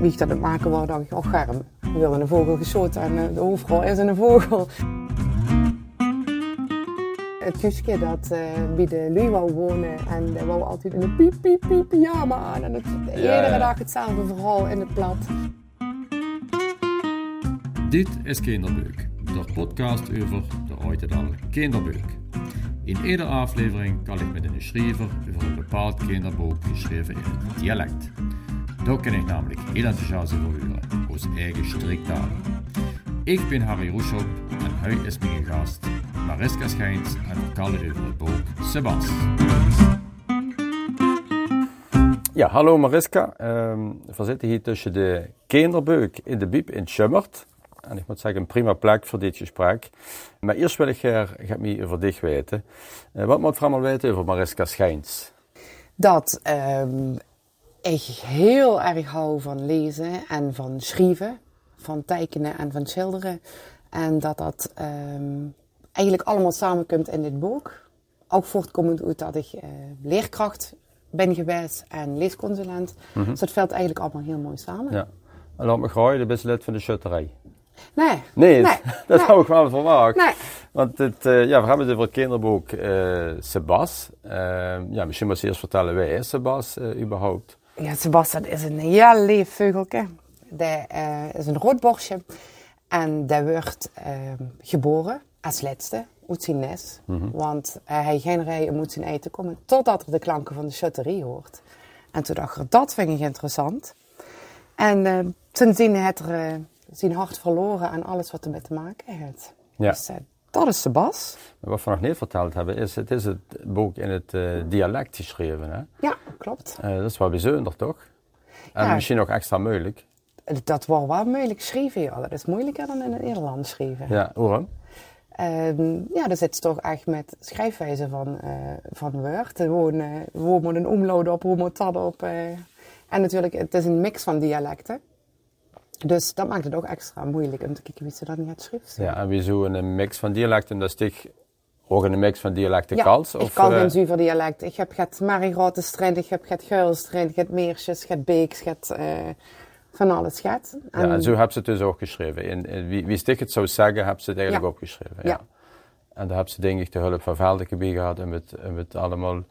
wie ik dat het maken was, dacht ik, oh germ. We wilden een vogel geschoten en eh, de hoofdrol is een vogel. Het Guske dat uh, bij de lui wou wonen en die wou altijd in een piep piep piep pyjama aan. En het, iedere dag hetzelfde verhaal in het plat. Dit is Kinderbeuk, de podcast over de Oitedal Kinderbeuk. In iedere aflevering kan ik met een schrijver over een bepaald kinderboek geschreven in het dialect. Daar kan ik namelijk heel enthousiast over horen, aus eigen streektaal. Ik ben Harry Roeshop en hij is mijn gast, Mariska Schijns en het boek Sebas. Ja, hallo Mariska. Um, we zitten hier tussen de kinderbeuk in de Biep in Schummert. En ik moet zeggen, een prima plek voor dit gesprek. Maar eerst wil ik ik meer over dich weten. Uh, wat moet je allemaal weten over Mariska Schijns? Dat um, ik heel erg hou van lezen en van schrijven. Van tekenen en van schilderen. En dat dat um, eigenlijk allemaal samenkomt in dit boek. Ook voortkomend uit dat ik uh, leerkracht ben geweest en leesconsulent. Mm -hmm. Dus dat valt eigenlijk allemaal heel mooi samen. Ja. En laat me gooien, je bent lid van de schutterij. Nee. Nee, nee. dat nee. hou ik wel verwacht. Nee. Want het, uh, ja, we hebben het over het kinderboek uh, Sebas. Uh, ja, misschien moet je eerst vertellen, wie is Sebas überhaupt? Ja, Sebas dat is een heel lief vogeltje. Dat is een roodborstje. En dat wordt geboren als laatste uit zijn nest. Mm -hmm. Want hij geen rijden moet zijn eten komen totdat er de klanken van de schutterie hoort. En toen dacht ik, dat vind ik interessant. En sindsdien heeft er zijn hart verloren aan alles wat ermee te maken heeft. Ja. Dus uh, dat is Sebas. Wat we nog niet verteld hebben, is het is het boek in het uh, dialect geschreven. Hè? Ja, klopt. Uh, dat is wel bijzonder, toch? En Ja. misschien ook extra moeilijk. Dat was wel moeilijk schrijven, ja. Dat is moeilijker dan in het Nederlands schrijven. Ja, waarom? Um, ja, er zit toch echt met schrijfwijze van, uh, van Word. Gewoon, hoe moet een omload op, hoe moet dat op. En natuurlijk, het is een mix van dialecten. Dus dat maakt het ook extra moeilijk om te kijken wie ze dan net schrijft. Ja, en wie zo een mix van dialecten, dat is toch ook een mix van dialecten ja, kals? ik of, kan eh, geen zuiver dialect. Ik heb het Marigrote strand, ik heb het Geulstrand, ik heb Meersjes, ik heb Beeks, ik heb uh, van alles gehad. Ja, en zo heb ze het dus ook geschreven. In, in, wie, wie stik het zou zeggen, heb ze het eigenlijk Ja. opgeschreven. Ja. Ja. En daar heb ze denk ik de hulp van Veldeke bij gehad om het, om het allemaal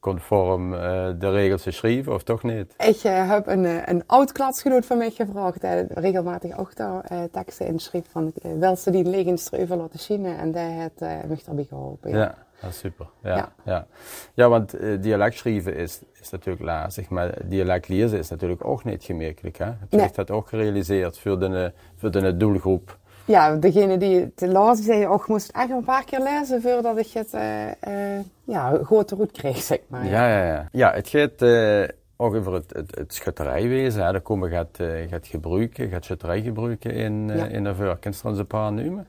conform uh, de regels te schrijven, of toch niet? Ik uh, heb een, uh, een oud klasgenoot van mij gevraagd, uh, regelmatig ook daar teksten inschreef van uh, wel ze die legenstreuven laten zien en die heeft me daarbij geholpen. Ja, super. Ja, ja. Ja. want dialect schrijven is, is natuurlijk lastig, maar dialect lezen is natuurlijk ook niet gemakkelijk. Hè? Heb je Nee. dat ook gerealiseerd voor de, voor de doelgroep? Ja, degene die het las, zei, oh, ik moest echt een paar keer lezen voordat ik het uh, ja, goed roet kreeg, zeg maar. Ja, ja, ja. Ja, het gaat uh, ook over het, het, het schutterijwezen. Hè. Daar komen gaat, gaat gebruiken, gaat schutterij gebruiken in, Ja. in de vuur. Kun je eens een paar noemen?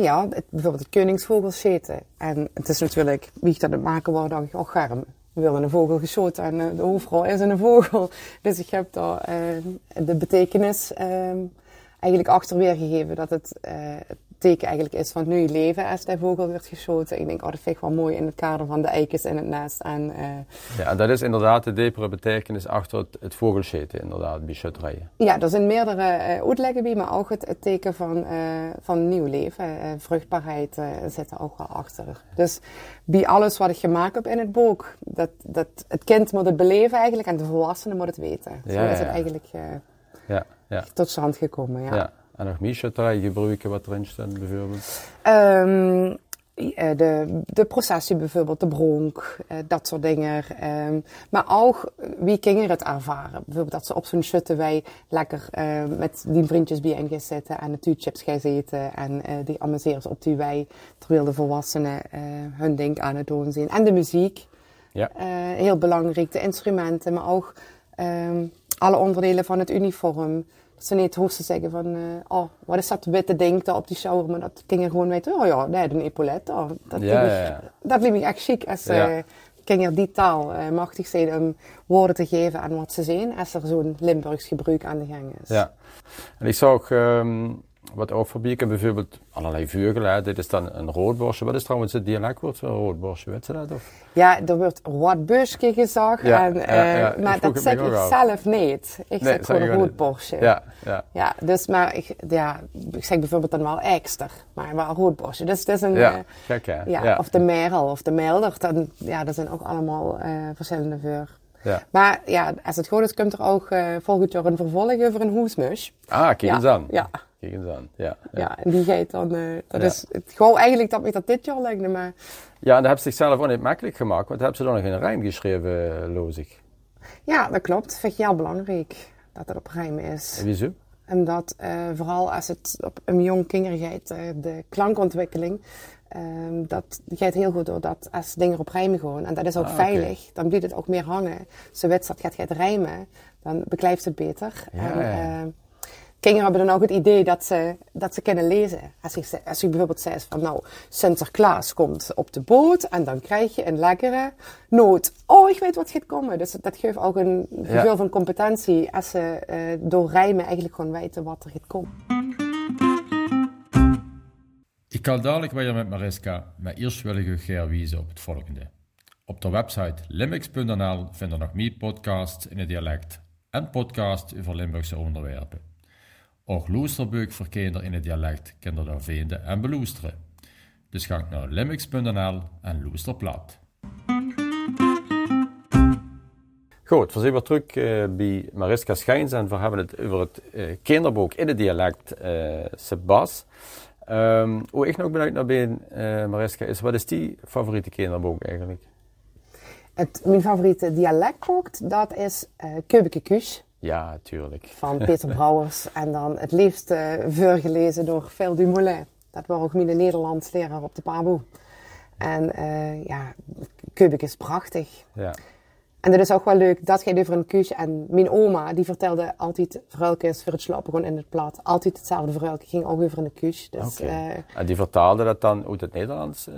Ja, het, bijvoorbeeld het koningsvogelscheten. En het is natuurlijk, wie dat het maken dacht ik, oh germ. We wilden een vogel geschoten en de hoofdrol is een vogel. Dus ik heb daar de betekenis um, eigenlijk achter weergegeven dat het, uh, het teken eigenlijk is van het nieuwe leven als die vogel werd geschoten. Ik denk, oh, dat vind ik wel mooi in het kader van de eikens in het nest. En, uh, Ja, en dat is inderdaad de diepere betekenis achter het, het vogelscheten, inderdaad, bij schutterijen. ja, er zijn meerdere uh, uitleggen bij, maar ook het, het teken van, van nieuw leven. Vruchtbaarheid zit er ook wel achter. Dus bij alles wat ik gemaakt heb in het boek, dat, dat, het kind moet het beleven eigenlijk en de volwassene moet het weten. Zo Ja, ja, is het eigenlijk Ja, ja, tot stand gekomen, ja. ja. En nog meer gebruiken wat erin staat, bijvoorbeeld? Ehm, eh, de, de processie bijvoorbeeld, de bronk, eh, dat soort dingen. Ehm, maar ook eh, wie kinderen het ervaren. Bijvoorbeeld dat ze op zo'n schuttenwei lekker eh, met die vriendjes bij gaan zitten en de chips gaan eten. En die amuseren ze op die wei, terwijl de volwassenen hun ding aan het doen zijn. En de muziek, Ja. heel belangrijk. De instrumenten, maar ook ehm, alle onderdelen van het uniform. Dat ze niet hoeven te zeggen van, eh, oh, wat is dat witte ding daar op die shower? Maar dat kinderen gewoon weten, oh ja, nee, een epaulet. Oh, dat, Ja, liep ja, ik, ja. dat liep ik echt chic als Ja. eh kinderen die taal eh, machtig zijn om woorden te geven aan wat ze zien. Als er zo'n Limburgs gebruik aan de gang is. Ja. En ik zag, um, wat ook bijvoorbeeld allerlei vogelen. Dit is dan een roodborstje. Wat is trouwens het dialectwoord voor een roodborstje? Weet je dat? Of? Ja, er wordt roodbuskje gezegd. Ja, en, ja, eh, ja, maar dat zeg ik af. zelf niet. Ik Nee, zeg gewoon roodborstje. Ja, ja. Ja, dus maar ik, ja, ik zeg bijvoorbeeld dan wel ekster, maar wel roodborstje. Dus het is een, Ja, gek hè? ja, of de merel of de melder. Dan, ja, dat zijn ook allemaal eh, verschillende voor. Ja. Maar ja, als het goed is, komt er ook volgend jaar een vervolg over een hoesmus. Ah, kijk eens aan. ja. Kijk eens aan. Ja, ja. Ja, en die geeft dan, eh, dat Ja. is het, gewoon eigenlijk dat me dat dit jaar lijkt, maar Ja, en dat hebben ze zichzelf ook niet makkelijk gemaakt, want hebben ze dan nog in een rijm geschreven, eh, loos ik. ja, dat klopt. Dat vind ik heel belangrijk dat het op rijm is. En wieso? Omdat eh, vooral als het op een jong kinder gaat, eh, de klankontwikkeling, ehm, dat gaat heel goed doordat als dingen op rijmen gaan. En dat is ook Ah, veilig. Dan blijft het ook meer hangen. Zoals dat gaat, gaat rijmen, dan beklijft het beter. Ja, en. Kinderen hebben dan ook het idee dat ze, dat ze kunnen lezen. Als je, als je bijvoorbeeld zegt van nou, Sinterklaas komt op de boot en dan krijg je een lekkere noot. Oh, ik weet wat gaat komen. Dus dat geeft ook een gevoel van competentie als ze eh, door rijmen eigenlijk gewoon weten wat er gaat komen. Ik ga dadelijk weer met Mariska, maar eerst wil ik u graag wijzen op het volgende. Op de website limix.nl vinden nog meer podcasts in het dialect en podcasts over Limburgse onderwerpen. Ook Loesterbeuk voor kinderen in het dialect kunnen daar vinden en beluisteren. Dus ga naar limix.nl en loester plat. Goed, we zijn weer terug eh, bij Mariska Schijns en we hebben het over het eh, kinderboek in het dialect eh Sebas. Ehm hoe ik nog benieuwd naar ben, eh, Mariska, is wat is die favoriete kinderboek eigenlijk? Het, mijn favoriete dialectboek, dat is eh Keubeke Kuus Ja, tuurlijk. van Peter Brouwers. En dan het liefst eh voorgelezen door Phil Dumoulin. Dat was ook mijn Nederlands leraar op de PABO. En eh, ja, Keubeke is prachtig. Ja. En dat is ook wel leuk, dat gaat over een kuus. En mijn oma, die vertelde altijd verhaaltjes voor het slapen gewoon in het plat. Altijd hetzelfde verhaaltje, ging ook over een kuus. Dus, eh, En die vertaalde dat dan uit het Nederlands, eh,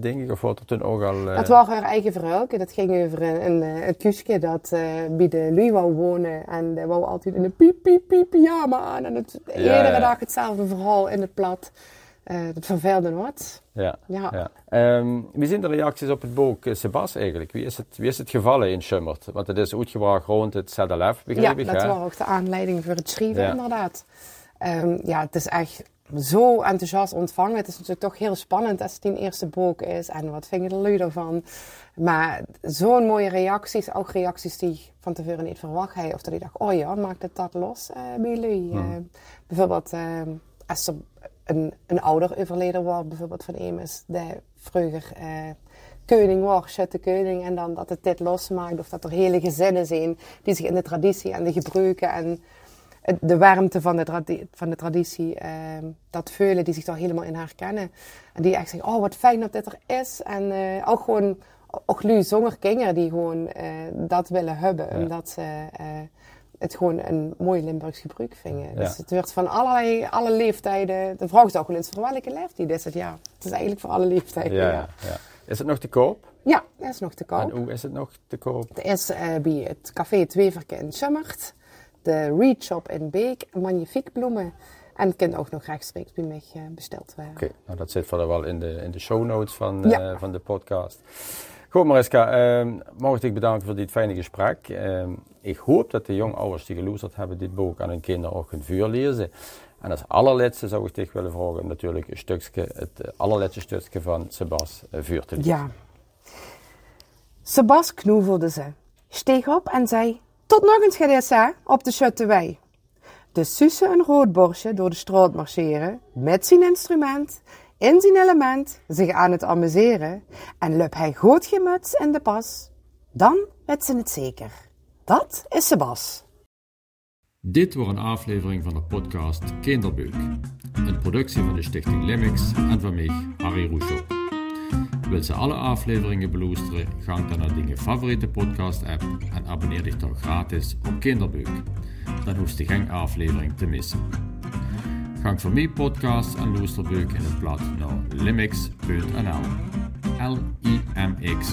denk ik, of wordt er toen ook al... eh, Dat was haar eigen verhaaltje. Dat ging over een, een, een kuusje dat bij de lui wou wonen. En die wou altijd in een piep, piep, piep pyjama aan. En het, iedere ja. dag hetzelfde verhaal in het plat. Eh, dat verveelde nooit. Ja. Ja. ja. Ehm, wie zijn de reacties op het boek eh, Sebas eigenlijk? Wie is, het, wie is het gevallen in Schummert? Want het is uitgebracht rond het ZLF, Ja, begreep ik, dat was ook de aanleiding voor het schrijven, Ja. inderdaad. Ehm, ja, het is echt zo enthousiast ontvangen. Het is natuurlijk toch heel spannend als het een eerste boek is. En wat vinden de lui ervan? Maar zo'n mooie reacties. Ook reacties die ik van tevoren niet verwacht had. Of dat ik dacht, oh ja, maakt het dat los eh, bij jullie? Eh, bijvoorbeeld ehm, als er een, een ouder overleden was, bijvoorbeeld van Emus, die vroeger eh, koning was, Schutte koning, en dan dat het dit losmaakt, of dat er hele gezinnen zijn die zich in de traditie en de gebruiken en de warmte van de, van de traditie, ehm, dat veulen, die zich daar helemaal in herkennen. En die echt zeggen, oh wat fijn dat dit er is. En eh, ook gewoon, ook nu zonder kinderen die gewoon eh, dat willen hebben, Ja. omdat ze eh, het gewoon een mooi Limburgs gebruik vinden. Ja. Dus het wordt van allerlei, alle leeftijden, de vraag is ook wel eens voor welke leeftijd is het? Ja, het is eigenlijk voor alle leeftijden. Ja, Ja. Is het nog te koop? ja dat is nog te koop. En hoe is het nog te koop? Het is eh, bij het café Tweeverke in Schummert, de Reed Shop in Beek, Magnifiek Bloemen. En het kan ook nog rechtstreeks bij mij eh, besteld worden. Oké, nou dat zit verder wel in de, in de show notes van, eh, van de podcast. Goed Mariska, ehm mag ik bedanken voor dit fijne gesprek. Ehm, ik hoop dat de jonge ouders die geloesterd hebben dit boek aan hun kinderen ook kunnen vuur lezen. En als allerlaatste zou ik dich willen vragen natuurlijk een stukje, het eh, allerlaatste stukje van Sebas eh, vuur te lezen. Ja. Sebas knoevelde ze, steeg op en zei: Tot nog eens gedessa op de Schuttewei. Dus Suze een roodborstje door de straat marcheren, met zijn instrument, in zijn element, zich aan het amuseren, en lup hij goed gemuts in de pas. Dan werd ze het zeker. Dat is Sebas. Dit was een aflevering van de podcast Kinderbeuk. Een productie van de stichting Limix en van mij, Harry Roeschow. Wil ze alle afleveringen beluisteren, ga dan naar je favoriete podcast app en abonneer dich dan gratis op Kinderbeuk. Dan hoef je geen aflevering te missen. Ga voor meer podcasts en luisterbeuk in het blad naar limix.nl. L-I-M-X.nl.